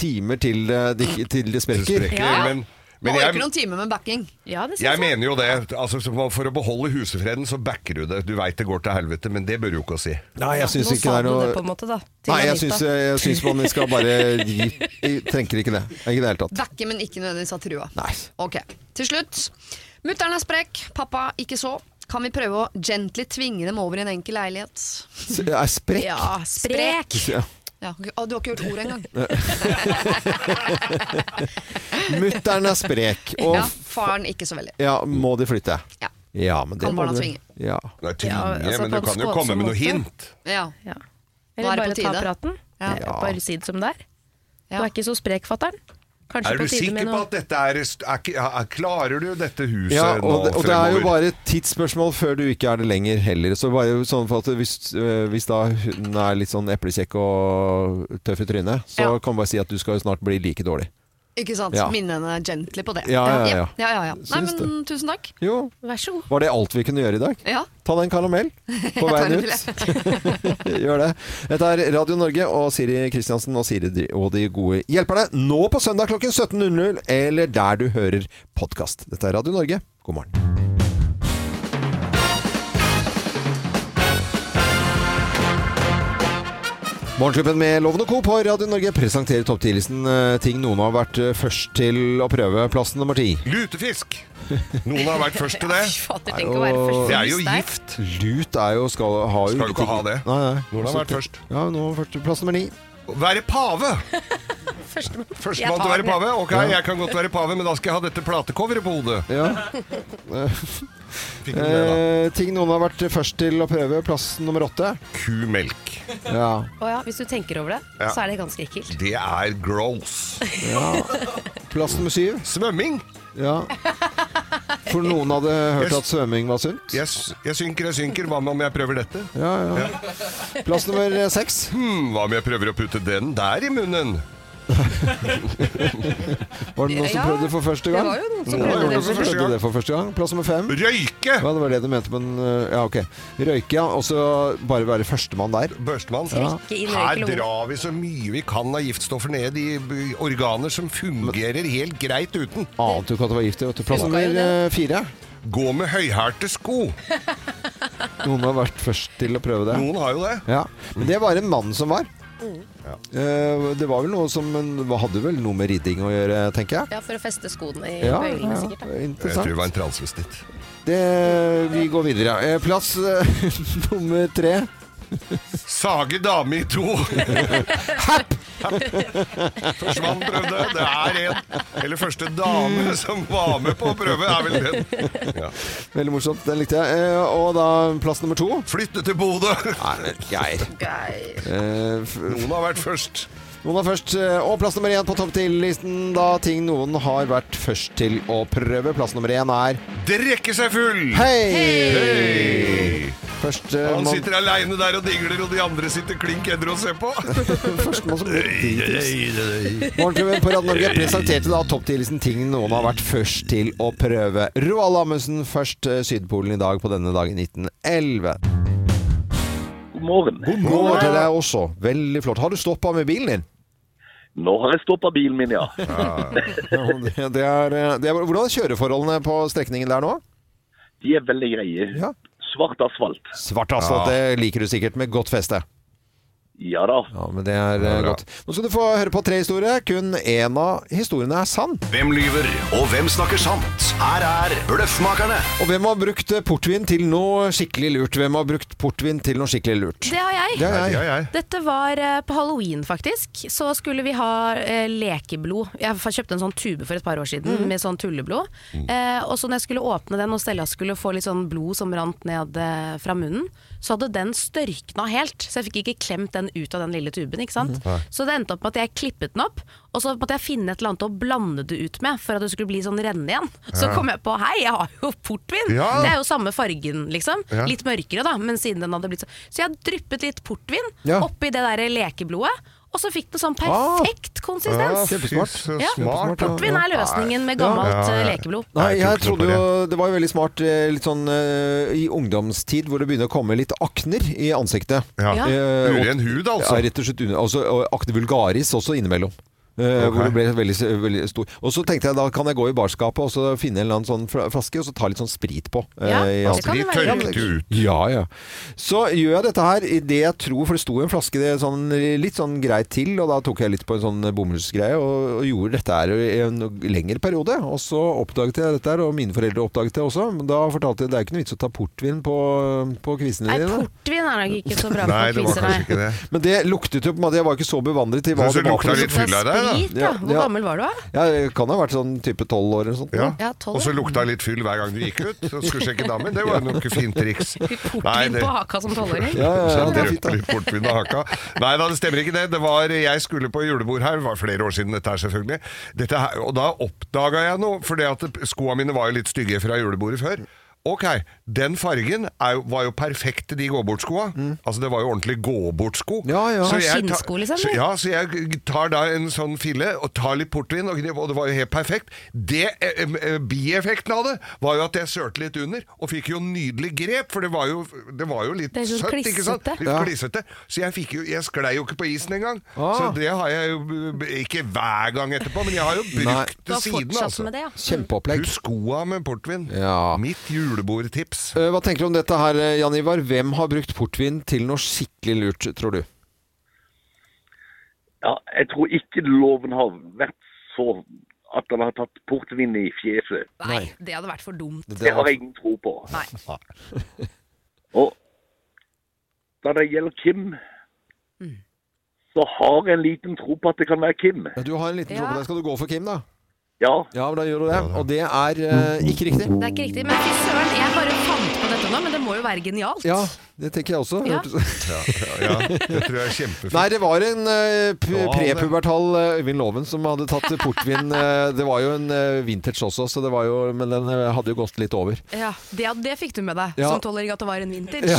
timer til eh, til Det sprekker. sprekker, Ja. men, Men Man jeg- noen timer med backing. Ja, det Jeg mener jo det. Altså, For å beholde husefreden, så backer du det. Du veit det går til helvete, men det bør du jo ikke å si. Nei, jeg syns ikke det er noe det på en måte, da. Nei, jeg syns, jeg syns man skal bare gi Jeg Trenger ikke det. Ikke i det hele tatt. Backe, men ikke nødvendigvis ha trua. Nei. Ok, til slutt. Mutter'n er sprek, pappa ikke så. Kan vi prøve å gently tvinge dem over i en enkel leilighet? Er sprekk. Ja, sprek! Ja. Ja, å, du har ikke hørt ordet engang? Mutter'n er sprek, og Ja, faren ikke så veldig. ja, må de flytte? Ja. Ja, men det Kan barna tvinge? Ja. Nei, tvinge, Ja, altså, men du kan jo komme med noe hint. Ja. Ja. Eller er bare ta praten. Ja. Bare si det som det er. Du er ikke så sprek, fatter'n. Kanskje Er du på sikker på at dette er, er, er Klarer du dette huset Ja, nå og det, og det er jo bare et tidsspørsmål før du ikke er det lenger heller. Så bare sånn for at hvis, øh, hvis da hun er litt sånn eplekjekk og tøff i trynet, så Ja. kan man bare si at du skal jo snart bli like dårlig. Ikke sant? Ja. Minne henne gently på det. Ja, ja, ja. ja, ja, ja. Nei, men tusen takk. Jo, Vær så god. var det alt vi kunne gjøre i dag? Ja. Ta deg en karamell på veien ut. Gjør det. Dette er Radio Norge og Siri Kristiansen og Siri og de gode hjelperne. Nå på søndag klokken 17.00, eller der du hører podkast. Dette er Radio Norge. God morgen. Morgenklubben med Loven og Co. på Radio Norge presenterer topp 10-listen eh, ting noen har vært eh, først til å prøve. Plassen nummer ti. Lutefisk! Noen har vært først til det. Fatter, tenk å være først Det er jo gift. Lut er jo skal ha jo Skal du ikke ha det? Nei, nei. Noen har vært først. Ja, nå har vært plass nummer ni. Være pave! Førstemann. Første til å være pave? Ok, jeg kan godt være pave, men da skal jeg ha dette platecoveret på hodet. Ja. Eh, ting noen har vært først til å prøve. Plass nummer åtte. Kumelk. Ja. Oh ja, hvis du tenker over det, Ja. så er det ganske ekkelt. Det er gross. ja. Plass nummer syv. Svømming. Ja. For noen hadde hørt at svømming var sunt. Jeg, jeg synker, jeg synker. Hva med om jeg prøver dette? Ja, ja. Plass nummer seks. Hmm, hva om jeg prøver å putte den der i munnen? Var det noen som Ja, prøvde det for første gang? det var jo noen som prøvde det for første prøvde gang. det for første gang. Plass nummer fem. Røyke! Ja, det var det du mente, men øh, ja, ok. Røyke, ja. Og så bare være førstemann der. Børstemann. Ja. Her drar vi så mye vi kan av giftstoffer ned i organer som fungerer helt greit uten. Ante du ikke at det var gift? i. du. Plass nummer øh, fire. Gå med høyhælte sko. Noen har vært først til å prøve det. Noen har jo det. Ja, Men det var en mann som var. Eh, det var vel noe som hadde vel noe med ridding å gjøre, tenker jeg. Ja, for å feste skoene i Ja, bøylene, sikkert. Ja, Jeg tror det var en transvestitt. Det, vi går videre. Eh, Plass eh, nummer tre. Sage dame i to. Førstemann prøvde. Det er en. Eller første dame som var med på å prøve, er vel den. Ja. Veldig morsomt. Den likte jeg. Eh, og da plass nummer to. Flytte til Bodø. Nei, men Geir. Eh, f- Noen har vært først. Noen er først. eh, Og plass nummer én på topp ti-listen Da ting noen har vært først til å prøve. Plass nummer én er Drikke seg full. Hei! Hey! Først eh, Han man- sitter aleine der og dingler, og de andre sitter klink edru og ser på. Førstemann som. Morgenklubben på Radio Norge presenterte da topp ti-listen ting noen har vært først til å prøve. Roald Amundsen først eh, Sydpolen i dag på denne dagen 1911. God morgen. God morgen til deg også. Veldig flott. Har du stoppa med bilen din? Nå har jeg stoppa bilen min, ja. Ja, det, er, det er, hvordan er kjøreforholdene på strekningen der nå? De er veldig greie. Ja. Svart asfalt. Svart asfalt, det liker du sikkert med godt feste. Ja da. Ja, men det er ja, godt. Nå skal du få høre på tre historier. Kun én av historiene er sann. Hvem lyver, og hvem snakker sant? Her er Bløffmakerne. Og hvem har brukt eh, portvin til noe skikkelig lurt? Hvem har brukt portvin til noe skikkelig lurt? Det har jeg. Det har jeg. Dette var eh, på halloween, faktisk. Så skulle vi ha eh, lekeblod. Jeg kjøpte en sånn tube for et par år siden med sånn tulleblod. Eh, og så når jeg skulle åpne den og Stella skulle få litt sånn blod som rant ned eh, fra munnen, så hadde den størkna helt. Så jeg fikk ikke klemt den ut av den lille tuben. ikke sant? Så det endte opp med at jeg klippet den opp, og så måtte jeg finne et eller annet å blande det ut med for at det skulle bli sånn rennende igjen. Så kom jeg på hei, jeg har jo portvin! Ja. Det er jo samme fargen, liksom. Ja. Litt mørkere, da, men siden den hadde blitt så Så jeg dryppet litt portvin Ja. oppi det der lekeblodet, og så fikk det sånn Ah. perfekt konsistens. Kjempesmart. så Ja. smart. Portvin er løsningen med gammelt Ja, ja, ja. eh, lekeblod. Nei, jeg trodde jo Det var jo veldig smart eh, litt sånn eh, i ungdomstid hvor det begynner å komme litt akner i ansiktet. Ja. Ja. Uren hud, Ja, altså. rett og slett. Altså, akne vulgaris også innimellom. Eh, Ok. Hvor det ble veldig, veldig stor. Og så tenkte jeg da kan jeg gå i barskapet og så finne en eller annen sånn flaske og så ta litt sånn sprit på. eh, Ja, uh, det kan jo være Ja, tørket ut. Ja, ja. Så gjør jeg dette her i det jeg tror, for det sto en flaske det, sånn, litt sånn greit til, og da tok jeg litt på en sånn bomullsgreie og, og gjorde dette her i en lengre periode. Og så oppdaget jeg dette her, og mine foreldre oppdaget det også. Men da fortalte jeg det er ikke noe vits å ta portvin på, på kvisene Nei, dine. portvin er nok ikke så bra Nei, var kviser, nei. det. Men det luktet jo på en måte, jeg var ikke så bevandret i hva det var. lukta for- litt fylla i deg, da? Hvor Ja. gammel var du da? Ja, jeg kan ha vært sånn type tolv år eller sånt. Ja. Ja, tolv, Og så lukta lukta litt fyll hver gang du gikk ut og skulle sjekke damen. Det var jo noe fint triks. Nei, Portvin det- på haka som tolvåring? Ja, ja, ja. Litt portvin og haka. Nei da, det stemmer ikke det. det var, jeg skulle på julebord her, det var flere år siden dette her selvfølgelig. Dette her, og da oppdaga jeg noe, for skoa mine var jo litt stygge fra julebordet før. Ok, den fargen er var jo perfekt til de gå-bort-skoa. Altså det var jo ordentlig gå-bort-sko. Ja, ja. Så jeg Skinnsko, liksom, så, ja, så jeg tar da en sånn fille og tar litt portvin, og, og det var jo helt perfekt. Det, eh, eh, bieffekten av det var jo at jeg sørte litt under, og fikk jo nydelig grep, for det var jo, det var jo litt Det søtt, ikke sant? Litt Ja. klissete. Så jeg, fikk jo, jeg sklei jo ikke på isen engang. Ah. Så det har jeg jo Ikke hver gang etterpå, men jeg har jo brukt det siden, altså. med det, ja. Kjempeopplegg. Husk skoa med portvin. Ja. Mitt julebordtips. Eh, Hva tenker du om dette her, eh, Jan Ivar? Hvem har brukt portvin til noe skikkelig lurt, tror du? Ja, jeg tror ikke loven har vært så at han har tatt portvin i fjeset. Nei, det hadde vært for dumt. Det har jeg ingen tro på. Nei. Og da det gjelder Kim, så har jeg en liten tro på at det kan være Kim. Ja, Du har en liten tro på det. Skal du gå for Kim, da? Ja, Ja, men da gjør du det. Og det er eh, ikke riktig. Det er ikke riktig, men fy søren, jeg bare fant på dette nå, men det må jo være genialt. Ja, det tenker jeg også. Ja. Ja, ja, ja, det tror jeg er kjempefint. Nei, det var en uh, prepubertal eh, Øyvind Loven som hadde tatt portvin. eh, det var jo en vintage også, så det var jo, men den hadde jo gått litt over. Ja, det, det fikk du med deg, Ja. som tolvåring at det var en vintage. Ja.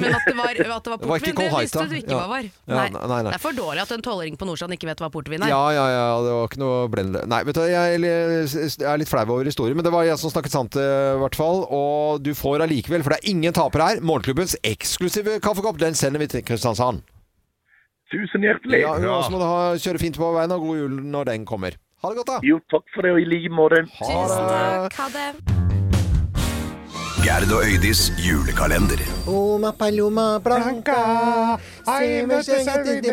men at det var, at det var portvin, det visste du ikke Ja. hva var. Ja, Nei. nei, nei. Det er for dårlig at en tolvåring på Nordstrand ikke vet hva portvin er. Ja, ja, ja, det var ikke noe blendende. Nei, vet du, jeg, jeg er litt flau over historien, men det var jeg som snakket sant, i hvert fall. Og du får allikevel, for det er ingen tapere her, morgenklubbens eksklusive kaffekopp. Den sender vi til Kristiansand. tusen hjertelig. Ja, ja. så må du ha, kjøre fint på veien, og god jul når den kommer. Ha det godt, da. Jo, takk for det, og i like måte. Tusen takk, ha det. Gerd og Øydis julekalender. Oma paloma blanca, se med så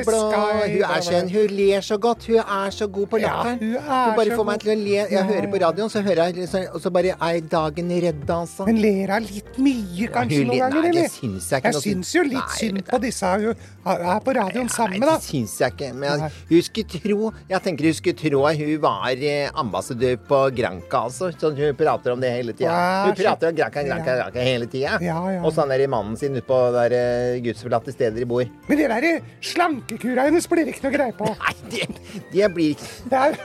blå. Hun er skjønn. hun ler så godt. Hun er så god på latteren. hun er hun bare får meg til å le. Jeg hører på radioen, så hører jeg så, og så bare er dagen redd, altså. Men ler hun litt mye, kanskje, hun noen ganger, eller? nei, det syns jeg ikke Jeg syns jo litt synd på disse hun er på radioen sammen med, Nei, da. det syns jeg ikke. Men hun skulle tro Jeg tenker hun skulle tro at hun var eh, ambassadør på Granca, altså. Sånn hun prater om det hele tida. Hun prater om. Granca, Granca, Granca hele tida. Ja, ja. Og så han der mannen sin ute på der eh, gudsforlatte steder de bor. Men det derre slankekura hennes blir ikke noe greie på. Nei, det, det blir ikke Der.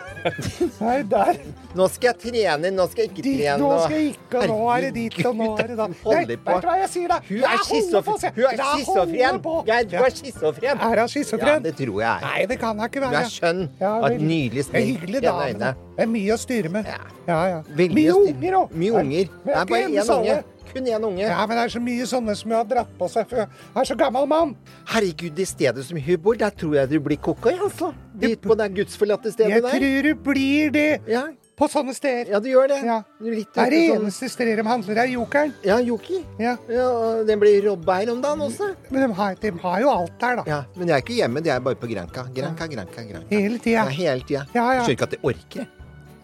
Nei, der. Nå skal jeg trene, nå skal jeg ikke Dit, trene. nå skal jeg ikke, og nå er det dit, og nå er det da. Nei, vet du hva jeg sier, da? Hun er schizofren. Du. Er schizofren. er. Er hun schizofren? Ja, det tror jeg. Nei, det kan hun ikke Hun Du er skjønn. Ja, og et nydelig smil. hyggelig pene dame. øyne. da. Det er mye å styre med. Ja. Ja, ja. Mye unger òg. Mye unger. Det er bare én unge. Kun én unge. Ja, men det er så mye sånne som hun har dratt på seg før. Jeg er så gammel mann. Herregud, i stedet som hun bor, der tror jeg du blir koko, jeg, altså. Dit på det gudsforlatte stedet Jeg der. tror du blir det Ja. på sånne steder. ja, du gjør det. Ja. Litt Det er det sånn- eneste stedet de handler, er Jokeren. Ja, Joker. Ja. Ja, og den blir robba her om dagen også. Men de har, de har jo alt der, da. Ja, Men jeg er ikke hjemme, det er bare på Granca. Granca, Granca, Granca. Hele tida. Ja, hele tida. Ja, ja. Jeg skjønner ikke at jeg orker.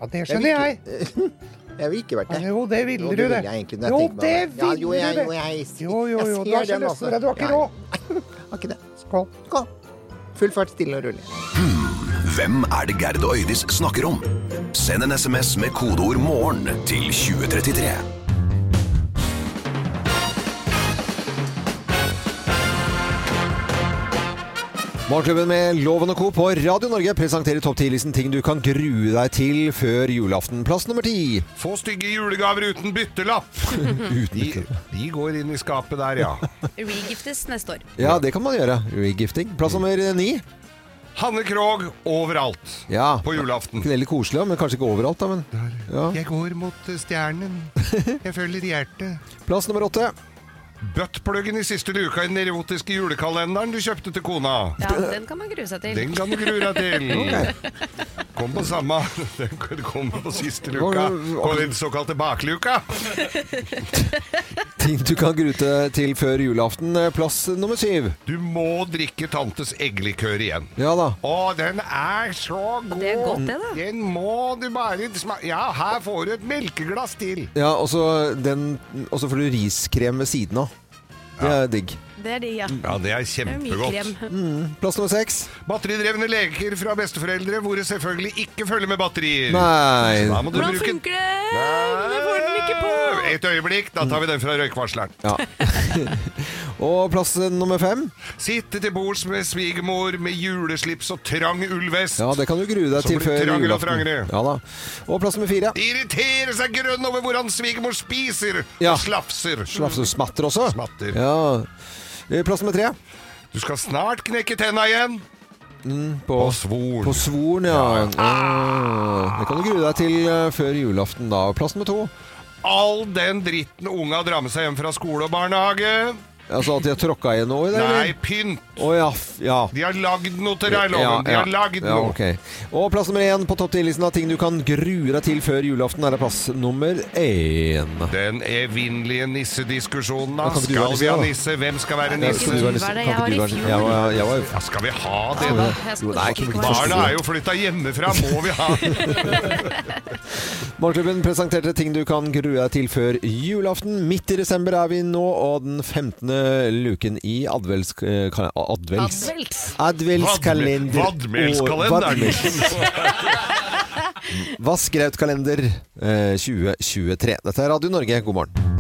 Ja, det skjønner jeg. Jeg vil ikke vært det. Jo, det ville Jo, du, det det. vil jeg egentlig Jo, det vil. Ja, jo, jeg- jo, jeg- Jo, jo, jeg jo. Du har ikke lyst altså. til det. Du har ikke råd. Har ikke det. Skål. Skål. Full fart, stille og rolig. Hvem er det Gerd og Øydis snakker om? Send en SMS med kodeord 'morgen' til 2033. Morgenklubben med Loven og Co. på Radio Norge presenterer topp 10-listen ting du kan grue deg til før julaften. Plass nummer ti. Få stygge julegaver uten byttelapp. De, de går inn i skapet der, ja. Regiftes neste år. Ja, det kan man gjøre. Regifting. Plass nummer ni. Hanne Krogh overalt Ja. på julaften. Veldig koselig, men kanskje ikke overalt, da. Men. Ja. Jeg går mot stjernen. Jeg følger hjertet. Plass nummer åtte. Buttpluggen i siste luka i den erotiske julekalenderen du kjøpte til kona. Ja, den kan man grue seg til. Den kan du grue deg til. Kom på samme Den kommer på siste luka. På den såkalte bakluka. Ting du kan grute til før julaften. Eh, Plass nummer syv. Du må drikke tantes eggelikør igjen. Ja da. Å, den er så god! Det er godt, det, da. Den må du bare smake Ja, her får du et melkeglass til. Ja, og så den- og så får du riskrem ved siden av. Det er digg. Det er digg, ja. Ja, det er er kjempegodt. krem. Plass nummer seks. Batteridrevne leker fra besteforeldre hvor det selvfølgelig ikke følger med batterier. Nei. Da må du Hvordan bruke funker det? Det får den ikke på. Et øyeblikk, da tar vi den fra røykvarsleren. Ja. og plass nummer fem. Sitte til bords med svigermor med juleslips og trang ullvest. Ja, det kan du grue deg til før julaften. Ja da. Og plass nummer fire. Irritere seg grønn over hvordan svigermor spiser Ja. og slafser. Slafser smatter også. Smatter. Ja. Eh, Plass nummer tre. Du skal snart knekke tenna igjen. På, På svoren. På svoren, ja. Ah. Det kan du grue deg til eh, før julaften, da. Plass nummer to. All den dritten unga drar med seg hjem fra skole og barnehage. Altså at de har tråkka i noe? eller? Nei, pynt. Oh, ja. f- ja. De har lagd noe til deg, loven. De har lagd ja, noe. Okay. Og plass nummer én på topp 10-listen av ting du kan grue deg til før julaften, er plass nummer én. Den evinnelige nissediskusjonen, da. Skal vi ha nisse. Hvem skal være nisse? skal være nisse? Kan Jeg ikke du var i være- Ja, skal vi ha det, da? Barna er jo flytta hjemmefra, må vi ha! Morgenklubben presenterte ting du kan grue deg til før julaften. Midt i desember er vi nå, og den 15. luken i advels... eh, Advels? Advels. Advelskalender. Vadmelskalenderen. Vassgrautkalender eh, 2023. Dette er Radio Norge, god morgen.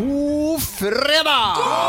God fredag! God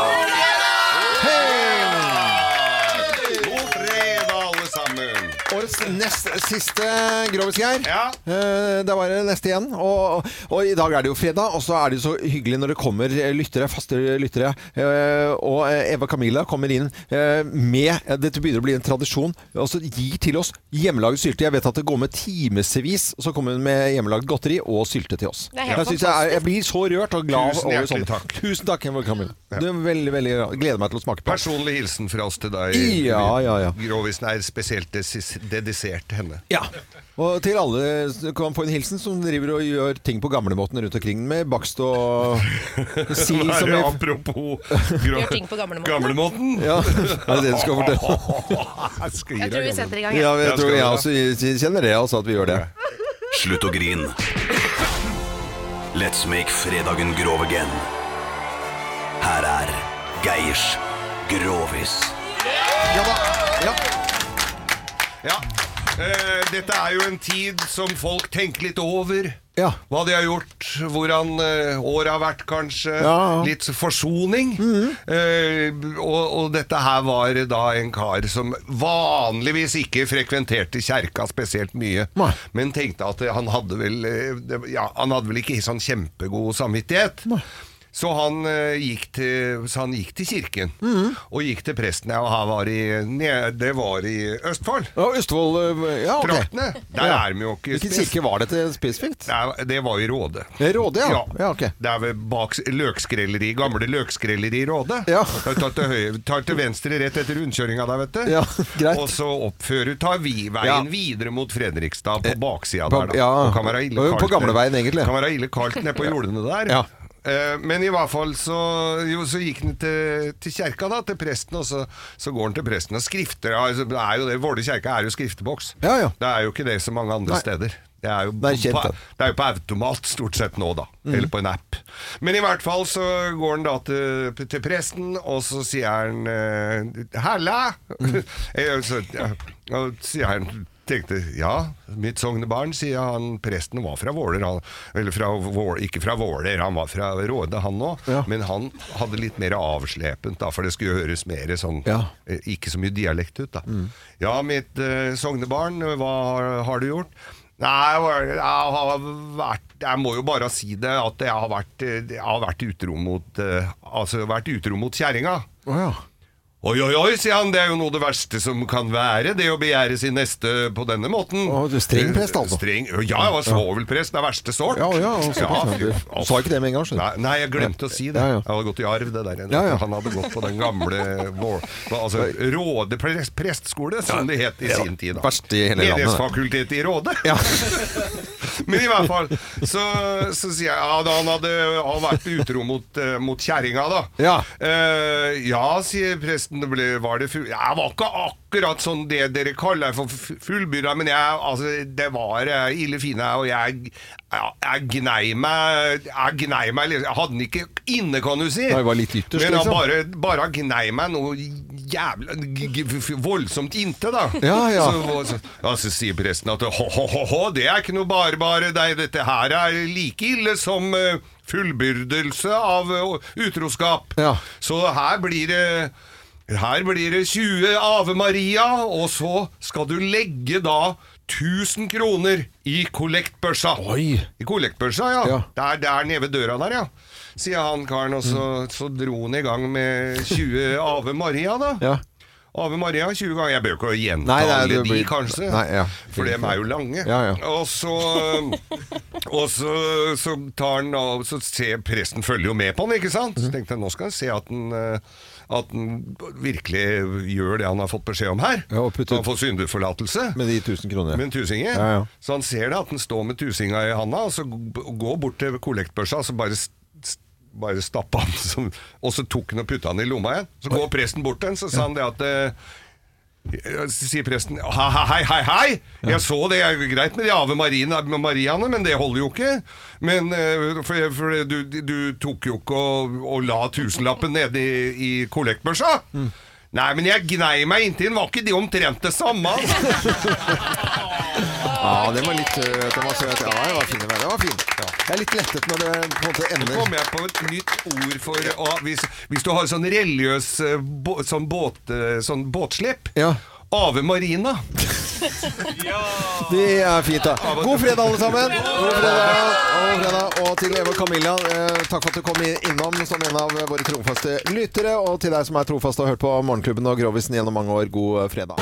Årets nest siste Grovis-Geir. Ja. Uh, Det var det neste igjen. Og, og i dag er det jo fredag, og så er det jo så hyggelig når det kommer eh, lyttere, faste lyttere. Uh, Og Eva Camilla kommer inn uh, med Dette begynner å bli en tradisjon. Og så gir til oss hjemmelaget sylte. Jeg vet at det går med timevis, så kommer hun med hjemmelaget godteri og sylte til oss. Jeg, jeg, er, jeg blir så rørt og glad Tusen over sånne. takk. Tusen takk, Eva Camilla. Du er veldig, veldig Gleder meg til å smake på. Personlig hilsen fra oss til deg. Ja, ja, ja. Grovisen er spesielt dedisert til henne. Ja. Og til alle som kan få en hilsen som driver og gjør ting på gamlemåten rundt omkring med bakst og sild som apropos Gjør ting på gamlemåten. gamlemåten. Ja, er det det du skal fortelle? Jeg tror vi setter i gang. Ja, jeg tror jeg også kjenner det, altså, at vi gjør det. Slutt å grin. Let's make fredagen grov again. Her er Geirs Grovis. Ja da. Ja. Ja. Eh, dette er jo en tid som folk tenker litt over. Ja. Hva de har gjort, hvordan eh, året har vært, kanskje. Ja. Litt forsoning. eh, og, og dette her var da en kar som vanligvis ikke frekventerte kjerka spesielt mye. Nei. Men tenkte at han hadde vel eh, Ja, han hadde vel ikke sånn kjempegod samvittighet. Så han, eh, gikk til, så han gikk til kirken, Mhm. og gikk til presten. Ja, og han var i, ned, det var i Østfold. Ja, Østfold eh, Ja, ok. Traktene. Der Ja. er de jo ikke Hvilken spes- kirke var dette spesifikt? Nei, Det var i Råde. Råde, ja. Ja. ja ok. Det er ved bak løkskrelleri, gamle løkskrelleri i Råde. Ja. Tar til, høyre, tar til venstre rett etter rundkjøringa der, vet du. Ja, greit. Og så oppfører, tar vi veien Ja. videre mot Fredrikstad på baksida på- der, da. ja. Og kan være ille På kaldt. gamleveien, egentlig. Kan være ille kaldt nede på jordene der. Ja. Eh, Men i hvert fall så, jo, så gikk han til, til kjerka, da, til presten, og så, så går han til presten og skrifter. Altså, det er jo det, Våle kjerke er jo skrifteboks. Ja, ja. Det er jo ikke det så mange andre Nei. steder. Det er, jo Det er kjent, på, det. er jo på automat stort sett nå, da. Mm. Eller på en app. Men i hvert fall så går han da til, til presten, og så sier han eh, 'Halla!' Mm. Eh, så, ja, og sier han tenkte ja, mitt sognebarn, sier han. Presten var fra Våler, han, eller fra Våler, ikke fra Våler, han var fra Råde, han òg. Ja. Men han hadde litt mer avslepent, da, for det skulle høres mer sånn Ja. eh, Ikke så mye dialekt ut, da. Ja, mitt eh, sognebarn, hva har, har du gjort? Nei, jeg har vært Jeg må jo bare si det, at jeg har vært, eh, jeg har vært utro mot eh, Altså vært utro mot kjerringa. Oh, ja. Oi, oi, oi, sier han, det er jo noe av det verste som kan være, det å begjære sin neste på denne måten. Du er streng prest, altså. Streng, ja, jeg var svovelprest, det er verste sort. Ja, ja, også, ja. fy- sa ikke det med en gang, skjønner Nei, nei, jeg glemte å si det. Jeg hadde gått i arv, det der. Han hadde gått på den gamle altså, Råde prest, prestskole, som det het i sin tid. da. verst i hele landet, det. Menighetsfakultetet i Råde. Men i hvert fall, så, så sier jeg ja, da han hadde han vært utro mot, uh, mot kjerringa, da. Ja. uh, ja, sier presten, det ble, var det full... Jeg var ikke akkurat sånn det dere kaller for fu- fullbyrda, men jeg, altså, det var eh, ille fine, og jeg, jeg, jeg gnei meg Jeg gnei meg Jeg hadde den ikke inne, kan du si. Nei, var litt ytterst, men jeg liksom. bare, bare gnei meg noe jævla voldsomt inntil, da. Ja, ja. Så, så, ja, så sier presten at ho-ho-ho, det er ikke noe bare bare, det, dette her er like ille som eh, fullbyrdelse av eh, utroskap. Ja. Så her blir det her blir det 20 Ave Maria, og så skal du legge da 1000 kroner i kollektbørsa. Oi. I kollektbørsa, ja. Ja. Der, der nede ved døra der, ja. Sier han karen, og så, så dro han i gang med 20 Ave Maria, da. Ja. Ave Maria 20 ganger. Jeg bør ikke gjenta Nei, nei, alle de, blir- kanskje. Nei, ja. For dem er jo lange. Ja, ja. Og så Og så, så tar han av Så ser presten følger jo med på han, ikke sant? Så tenkte jeg nå skal jeg se at han eh, at han virkelig gjør det han har fått beskjed om her. Ja, og putter- han får syndeforlatelse. Med de 1000 kroner. Med en tusinger. Ja, ja. Så han ser det, at han står med tusinga i handa, og så g- går bort til kollektbørsa, og så bare s- s- bare stappa han som, Og så tok han og putta han i lomma igjen. Så går presten bort til han, så sa han det at eh, sier presten Hei, hei, hei! Jeg så det er jo greit med de Ave Marine, med Mariaene, men det holder jo ikke. Men eh, For, for du, du tok jo ikke og, og la tusenlappen nede i, i kollektbørsa. Nei, men jeg gnei meg inntil den. Var ikke de omtrent det samme? Ja, den var litt søt. Den var søt. Ja, den var fin. Den var fin. Jeg er litt lettet når det på en måte Nå ender kommer jeg på et nytt ord for å, hvis, hvis du har sånn religiøs eh, bå, sånn, båt, eh, sånn båtslipp Ja. Ave Marina. Det er fint, da. God fredag, alle sammen. God fredag. God fredag. Og til Eva Camilla, eh, takk for at du kom innom som en av våre trofaste lyttere. Og til deg som er trofast og har hørt på Morgenklubben og Grovisen gjennom mange år, god fredag.